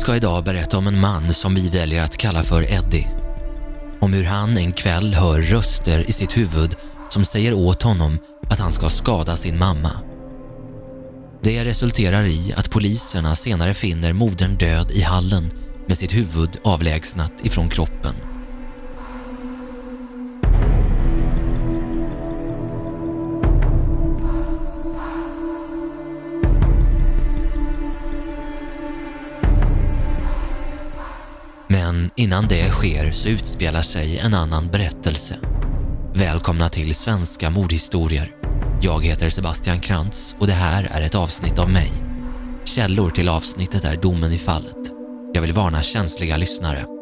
ska idag berätta om en man som vi väljer att kalla för Eddie. Om hur han en kväll hör röster i sitt huvud som säger åt honom att han ska skada sin mamma. Det resulterar i att poliserna senare finner modern död i hallen med sitt huvud avlägsnat ifrån kroppen. Men innan det sker så utspelar sig en annan berättelse. Välkomna till Svenska mordhistorier. Jag heter Sebastian Krantz och det här är ett avsnitt av mig. Källor till avsnittet är domen i fallet. Jag vill varna känsliga lyssnare.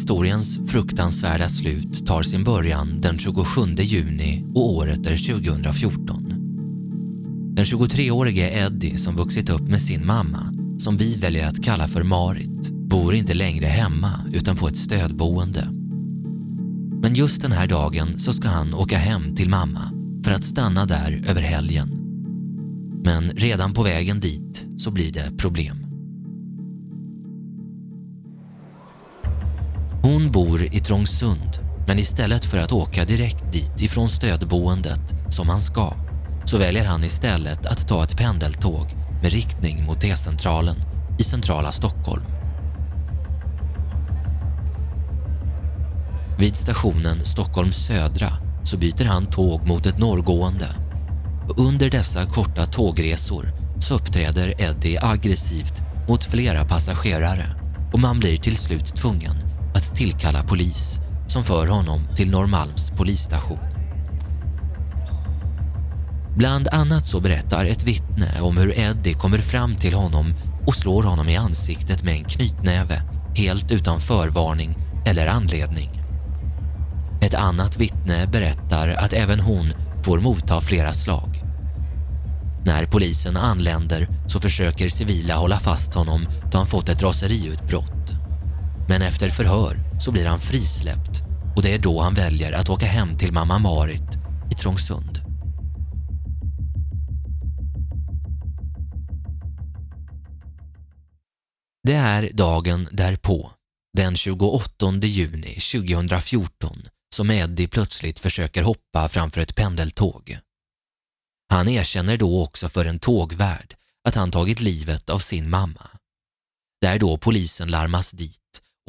Historiens fruktansvärda slut tar sin början den 27 juni och året är 2014. Den 23-årige Eddie som vuxit upp med sin mamma, som vi väljer att kalla för Marit, bor inte längre hemma utan på ett stödboende. Men just den här dagen så ska han åka hem till mamma för att stanna där över helgen. Men redan på vägen dit så blir det problem. Hon bor i Trångsund, men istället för att åka direkt dit ifrån stödboendet som han ska, så väljer han istället att ta ett pendeltåg med riktning mot T-centralen i centrala Stockholm. Vid stationen Stockholm södra så byter han tåg mot ett norrgående. Och under dessa korta tågresor så uppträder Eddie aggressivt mot flera passagerare och man blir till slut tvungen att tillkalla polis som för honom till Norrmalms polisstation. Bland annat så berättar ett vittne om hur Eddie kommer fram till honom och slår honom i ansiktet med en knytnäve helt utan förvarning eller anledning. Ett annat vittne berättar att även hon får motta flera slag. När polisen anländer så försöker civila hålla fast honom då han fått ett raseriutbrott. Men efter förhör så blir han frisläppt och det är då han väljer att åka hem till mamma Marit i Trångsund. Det är dagen därpå, den 28 juni 2014, som Eddie plötsligt försöker hoppa framför ett pendeltåg. Han erkänner då också för en tågvärd att han tagit livet av sin mamma. Det är då polisen larmas dit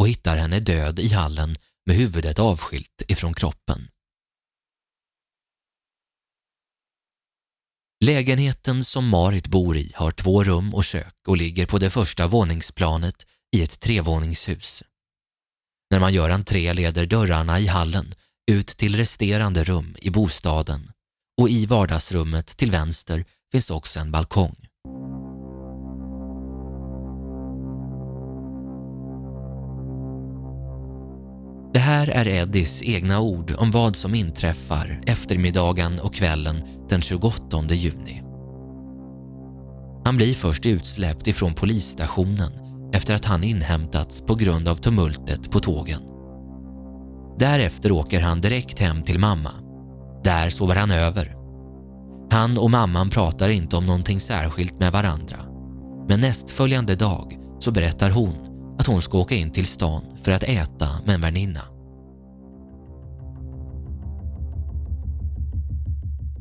och hittar henne död i hallen med huvudet avskilt ifrån kroppen. Lägenheten som Marit bor i har två rum och kök och ligger på det första våningsplanet i ett trevåningshus. När man gör entré leder dörrarna i hallen ut till resterande rum i bostaden och i vardagsrummet till vänster finns också en balkong. Här är Eddies egna ord om vad som inträffar eftermiddagen och kvällen den 28 juni. Han blir först utsläppt ifrån polisstationen efter att han inhämtats på grund av tumultet på tågen. Därefter åker han direkt hem till mamma. Där sover han över. Han och mamman pratar inte om någonting särskilt med varandra. Men nästföljande dag så berättar hon att hon ska åka in till stan för att äta med en väninna.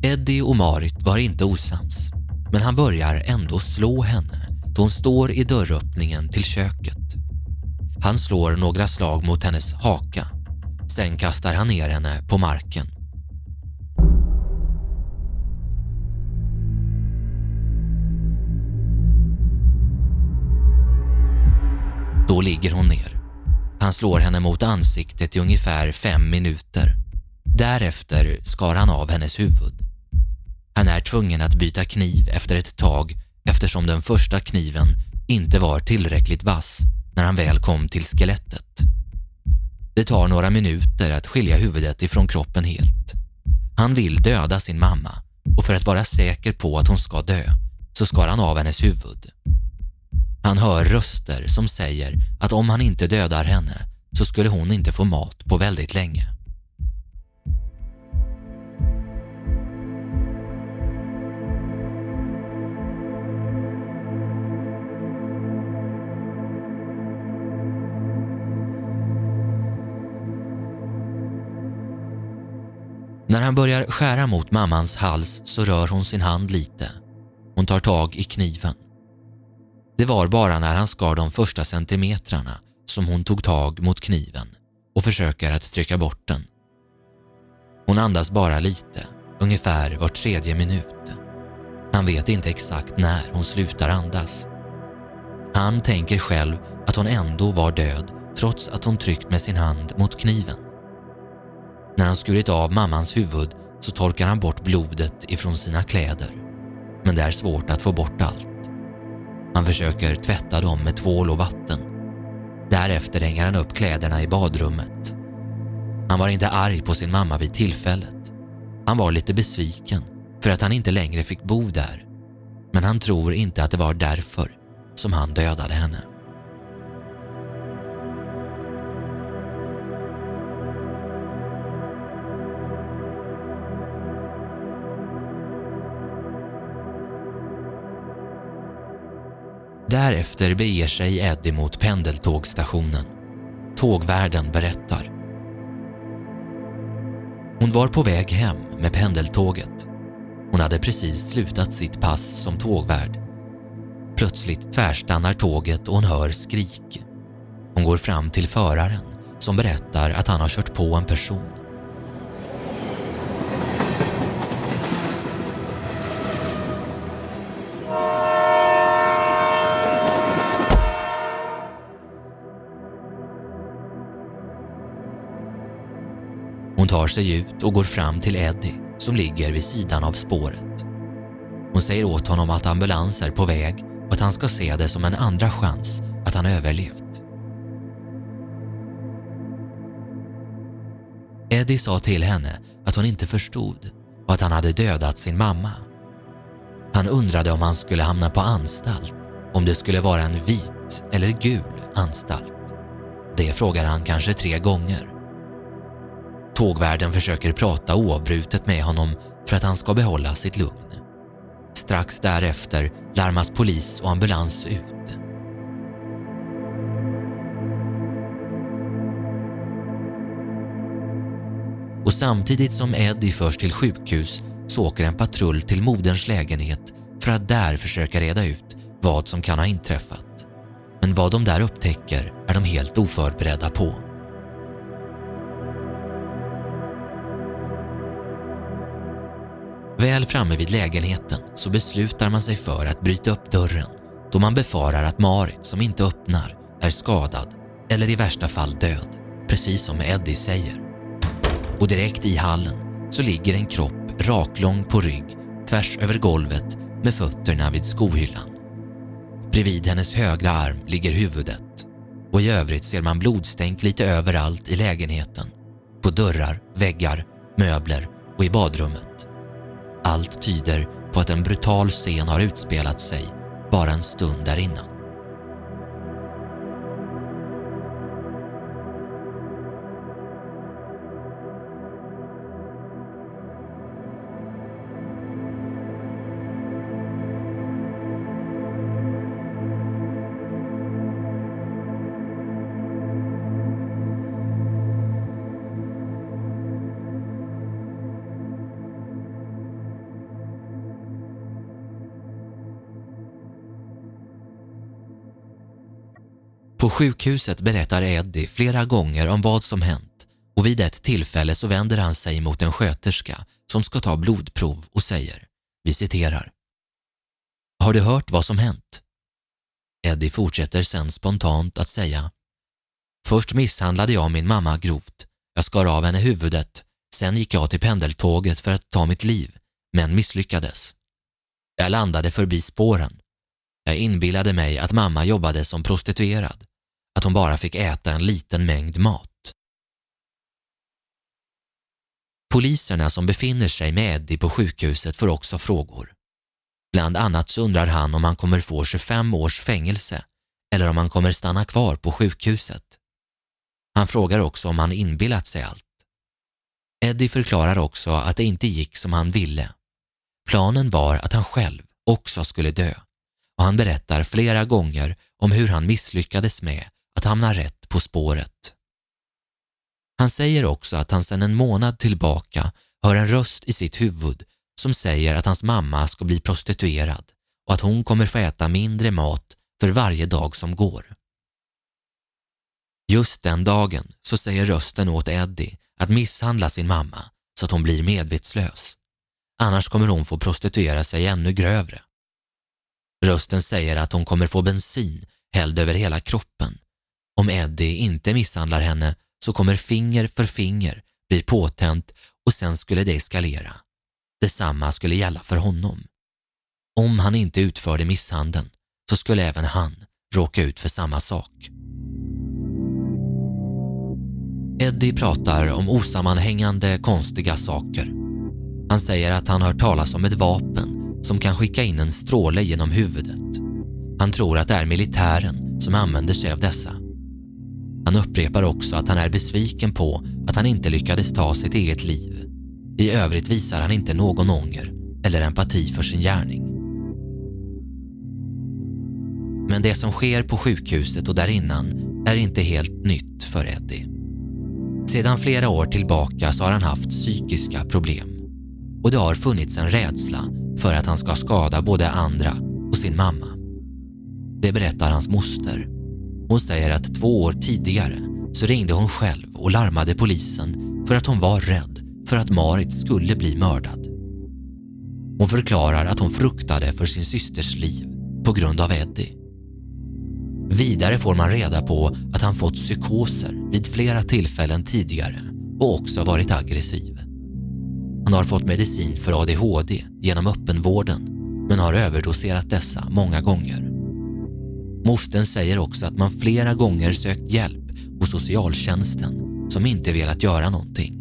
Eddie och Marit var inte osams, men han börjar ändå slå henne då hon står i dörröppningen till köket. Han slår några slag mot hennes haka. Sen kastar han ner henne på marken. Då ligger hon ner. Han slår henne mot ansiktet i ungefär fem minuter. Därefter skar han av hennes huvud. Han är tvungen att byta kniv efter ett tag eftersom den första kniven inte var tillräckligt vass när han väl kom till skelettet. Det tar några minuter att skilja huvudet ifrån kroppen helt. Han vill döda sin mamma och för att vara säker på att hon ska dö så skar han av hennes huvud. Han hör röster som säger att om han inte dödar henne så skulle hon inte få mat på väldigt länge. När han börjar skära mot mammans hals så rör hon sin hand lite. Hon tar tag i kniven. Det var bara när han skar de första centimetrarna som hon tog tag mot kniven och försöker att trycka bort den. Hon andas bara lite, ungefär var tredje minut. Han vet inte exakt när hon slutar andas. Han tänker själv att hon ändå var död trots att hon tryckt med sin hand mot kniven. När han skurit av mammans huvud så torkar han bort blodet ifrån sina kläder. Men det är svårt att få bort allt. Han försöker tvätta dem med tvål och vatten. Därefter hänger han upp kläderna i badrummet. Han var inte arg på sin mamma vid tillfället. Han var lite besviken för att han inte längre fick bo där. Men han tror inte att det var därför som han dödade henne. Därefter beger sig Eddie mot pendeltågstationen. Tågvärden berättar. Hon var på väg hem med pendeltåget. Hon hade precis slutat sitt pass som tågvärd. Plötsligt tvärstannar tåget och hon hör skrik. Hon går fram till föraren som berättar att han har kört på en person. Tar sig ut och går fram till Eddie som ligger vid sidan av spåret. Hon säger åt honom att ambulans är på väg och att han ska se det som en andra chans att han överlevt. Eddie sa till henne att hon inte förstod och att han hade dödat sin mamma. Han undrade om han skulle hamna på anstalt, om det skulle vara en vit eller gul anstalt. Det frågade han kanske tre gånger. Tågvärden försöker prata oavbrutet med honom för att han ska behålla sitt lugn. Strax därefter larmas polis och ambulans ut. Och samtidigt som Eddie förs till sjukhus så åker en patrull till moderns lägenhet för att där försöka reda ut vad som kan ha inträffat. Men vad de där upptäcker är de helt oförberedda på. Väl framme vid lägenheten så beslutar man sig för att bryta upp dörren då man befarar att Marit som inte öppnar är skadad eller i värsta fall död, precis som Eddie säger. Och direkt i hallen så ligger en kropp raklång på rygg tvärs över golvet med fötterna vid skohyllan. Bredvid hennes högra arm ligger huvudet och i övrigt ser man blodstänk lite överallt i lägenheten. På dörrar, väggar, möbler och i badrummet. Allt tyder på att en brutal scen har utspelat sig bara en stund därinnan. På sjukhuset berättar Eddie flera gånger om vad som hänt och vid ett tillfälle så vänder han sig mot en sköterska som ska ta blodprov och säger, vi citerar. Har du hört vad som hänt? Eddie fortsätter sen spontant att säga Först misshandlade jag min mamma grovt. Jag skar av henne huvudet. Sen gick jag till pendeltåget för att ta mitt liv, men misslyckades. Jag landade förbi spåren. Jag inbillade mig att mamma jobbade som prostituerad, att hon bara fick äta en liten mängd mat. Poliserna som befinner sig med Eddie på sjukhuset får också frågor. Bland annat så undrar han om han kommer få 25 års fängelse eller om han kommer stanna kvar på sjukhuset. Han frågar också om han inbillat sig allt. Eddie förklarar också att det inte gick som han ville. Planen var att han själv också skulle dö och han berättar flera gånger om hur han misslyckades med att hamna rätt på spåret. Han säger också att han sedan en månad tillbaka hör en röst i sitt huvud som säger att hans mamma ska bli prostituerad och att hon kommer få äta mindre mat för varje dag som går. Just den dagen så säger rösten åt Eddie att misshandla sin mamma så att hon blir medvetslös. Annars kommer hon få prostituera sig ännu grövre. Rösten säger att hon kommer få bensin hälld över hela kroppen. Om Eddie inte misshandlar henne så kommer finger för finger bli påtänt och sen skulle det eskalera. Detsamma skulle gälla för honom. Om han inte utförde misshandeln så skulle även han råka ut för samma sak. Eddie pratar om osammanhängande konstiga saker. Han säger att han hört talas om ett vapen som kan skicka in en stråle genom huvudet. Han tror att det är militären som använder sig av dessa. Han upprepar också att han är besviken på att han inte lyckades ta sitt eget liv. I övrigt visar han inte någon ånger eller empati för sin gärning. Men det som sker på sjukhuset och därinnan är inte helt nytt för Eddie. Sedan flera år tillbaka så har han haft psykiska problem och det har funnits en rädsla för att han ska skada både andra och sin mamma. Det berättar hans moster. Hon säger att två år tidigare så ringde hon själv och larmade polisen för att hon var rädd för att Marit skulle bli mördad. Hon förklarar att hon fruktade för sin systers liv på grund av Eddie. Vidare får man reda på att han fått psykoser vid flera tillfällen tidigare och också varit aggressiv. Han har fått medicin för ADHD genom öppenvården men har överdoserat dessa många gånger. Mostern säger också att man flera gånger sökt hjälp hos socialtjänsten som inte velat göra någonting.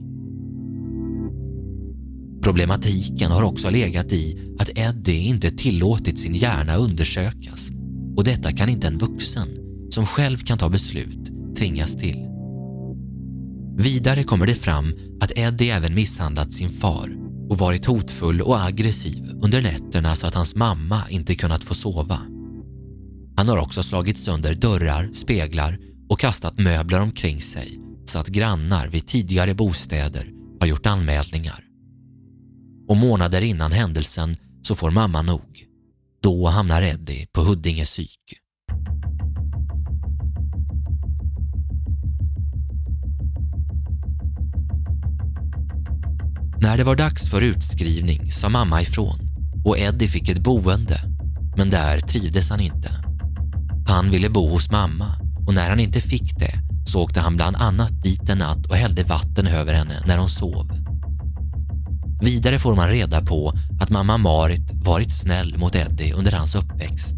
Problematiken har också legat i att Eddie inte tillåtit sin hjärna undersökas och detta kan inte en vuxen som själv kan ta beslut tvingas till. Vidare kommer det fram att Eddie även misshandlat sin far och varit hotfull och aggressiv under nätterna så att hans mamma inte kunnat få sova. Han har också slagit sönder dörrar, speglar och kastat möbler omkring sig så att grannar vid tidigare bostäder har gjort anmälningar. Och månader innan händelsen så får mamma nog. Då hamnar Eddie på Huddinge psyk. När det var dags för utskrivning sa mamma ifrån och Eddie fick ett boende, men där trivdes han inte. Han ville bo hos mamma och när han inte fick det så åkte han bland annat dit en natt och hällde vatten över henne när hon sov. Vidare får man reda på att mamma Marit varit snäll mot Eddie under hans uppväxt.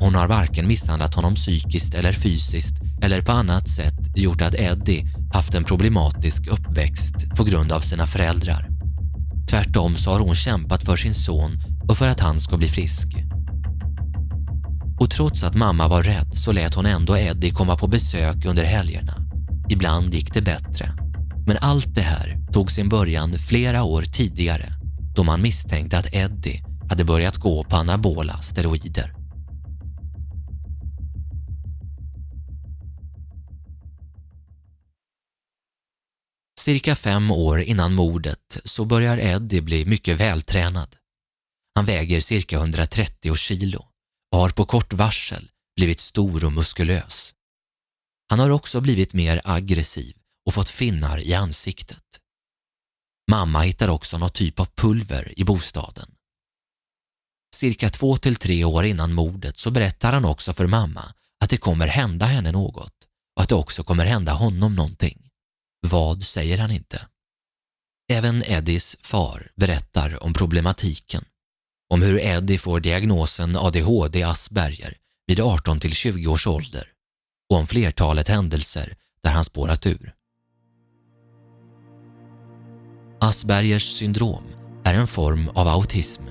Hon har varken misshandlat honom psykiskt eller fysiskt eller på annat sätt gjort att Eddie haft en problematisk uppväxt på grund av sina föräldrar. Tvärtom så har hon kämpat för sin son och för att han ska bli frisk. Och trots att mamma var rädd så lät hon ändå Eddie komma på besök under helgerna. Ibland gick det bättre. Men allt det här tog sin början flera år tidigare då man misstänkte att Eddie hade börjat gå på anabola steroider. Cirka fem år innan mordet så börjar Eddie bli mycket vältränad. Han väger cirka 130 kilo har på kort varsel blivit stor och muskulös. Han har också blivit mer aggressiv och fått finnar i ansiktet. Mamma hittar också någon typ av pulver i bostaden. Cirka två till tre år innan mordet så berättar han också för mamma att det kommer hända henne något och att det också kommer hända honom någonting. Vad säger han inte? Även Eddies far berättar om problematiken. Om hur Eddie får diagnosen ADHD Asperger vid 18 till 20 års ålder och om flertalet händelser där han spårat ur. Aspergers syndrom är en form av autism.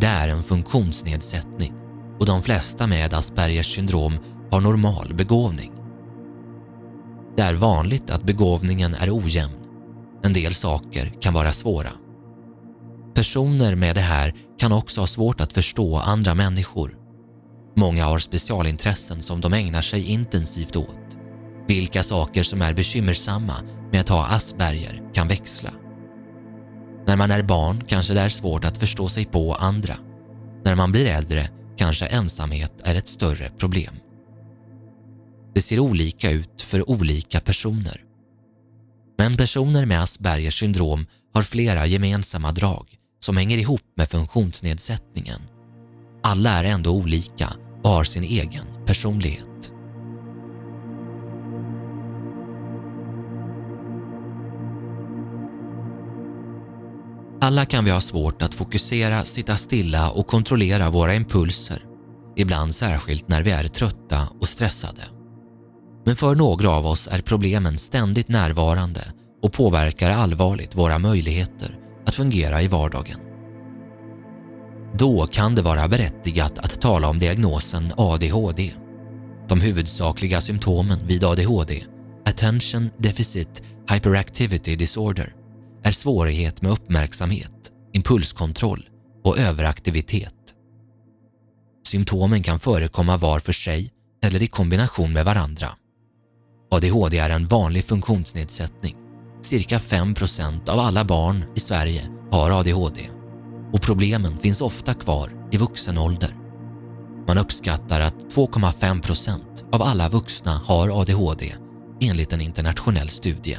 Det är en funktionsnedsättning och de flesta med Aspergers syndrom har normal begåvning. Det är vanligt att begåvningen är ojämn. En del saker kan vara svåra. Personer med det här kan också ha svårt att förstå andra människor. Många har specialintressen som de ägnar sig intensivt åt. Vilka saker som är bekymmersamma med att ha Asperger kan växla. När man är barn kanske det är svårt att förstå sig på andra. När man blir äldre kanske ensamhet är ett större problem. Det ser olika ut för olika personer. Men personer med Aspergers syndrom har flera gemensamma drag som hänger ihop med funktionsnedsättningen. Alla är ändå olika och har sin egen personlighet. Alla kan vi ha svårt att fokusera, sitta stilla och kontrollera våra impulser. Ibland särskilt när vi är trötta och stressade. Men för några av oss är problemen ständigt närvarande och påverkar allvarligt våra möjligheter att fungera i vardagen. Då kan det vara berättigat att tala om diagnosen ADHD. De huvudsakliga symptomen vid ADHD, Attention Deficit Hyperactivity Disorder, är svårighet med uppmärksamhet, impulskontroll och överaktivitet. Symptomen kan förekomma var för sig eller i kombination med varandra. ADHD är en vanlig funktionsnedsättning. Cirka 5% av alla barn i Sverige har ADHD och problemen finns ofta kvar i vuxen ålder. Man uppskattar att 2,5% av alla vuxna har ADHD enligt en internationell studie.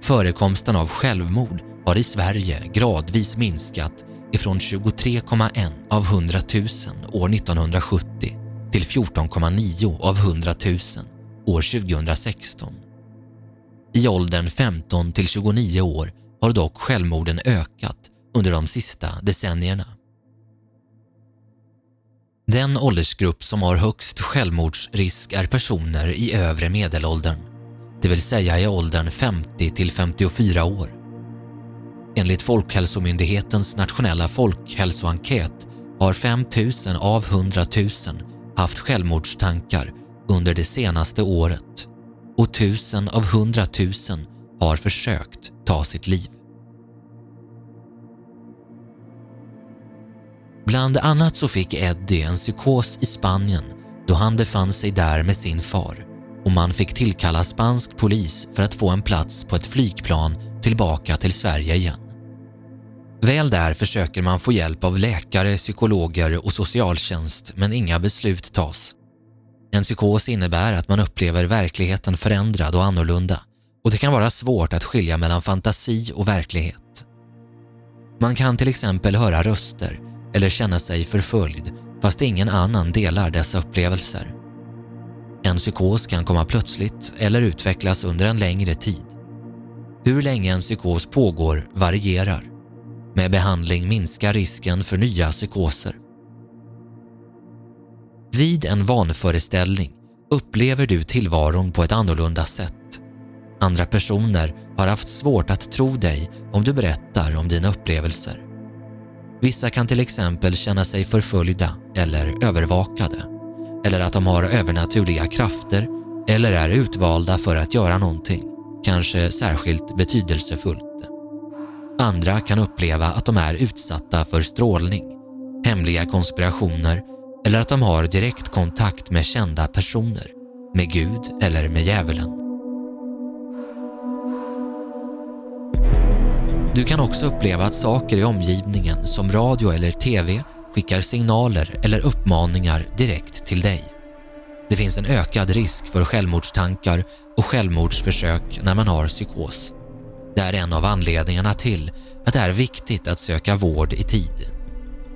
Förekomsten av självmord har i Sverige gradvis minskat ifrån 23,1 av 100 000 år 1970 till 14,9 av 100 000 år 2016. I åldern 15 till 29 år har dock självmorden ökat under de sista decennierna. Den åldersgrupp som har högst självmordsrisk är personer i övre medelåldern, det vill säga i åldern 50 till 54 år. Enligt Folkhälsomyndighetens nationella folkhälsoenkät har 5 000 av 100 000 haft självmordstankar under det senaste året och tusen av hundratusen har försökt ta sitt liv. Bland annat så fick Eddie en psykos i Spanien då han befann sig där med sin far och man fick tillkalla spansk polis för att få en plats på ett flygplan tillbaka till Sverige igen. Väl där försöker man få hjälp av läkare, psykologer och socialtjänst men inga beslut tas. En psykos innebär att man upplever verkligheten förändrad och annorlunda och det kan vara svårt att skilja mellan fantasi och verklighet. Man kan till exempel höra röster eller känna sig förföljd fast ingen annan delar dessa upplevelser. En psykos kan komma plötsligt eller utvecklas under en längre tid. Hur länge en psykos pågår varierar. Med behandling minskar risken för nya psykoser. Vid en vanföreställning upplever du tillvaron på ett annorlunda sätt. Andra personer har haft svårt att tro dig om du berättar om dina upplevelser. Vissa kan till exempel känna sig förföljda eller övervakade eller att de har övernaturliga krafter eller är utvalda för att göra någonting, kanske särskilt betydelsefullt. Andra kan uppleva att de är utsatta för strålning, hemliga konspirationer eller att de har direkt kontakt med kända personer, med Gud eller med djävulen. Du kan också uppleva att saker i omgivningen som radio eller TV skickar signaler eller uppmaningar direkt till dig. Det finns en ökad risk för självmordstankar och självmordsförsök när man har psykos. Det är en av anledningarna till att det är viktigt att söka vård i tid.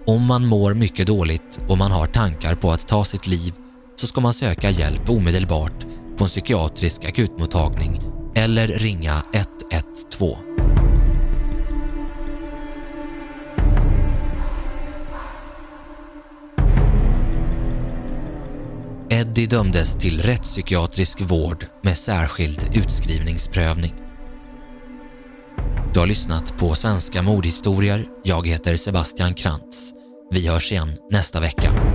Om man mår mycket dåligt och man har tankar på att ta sitt liv så ska man söka hjälp omedelbart på en psykiatrisk akutmottagning eller ringa 112. Eddie dömdes till rättspsykiatrisk vård med särskild utskrivningsprövning. Du har lyssnat på Svenska mordhistorier. Jag heter Sebastian Krantz. Vi hörs igen nästa vecka.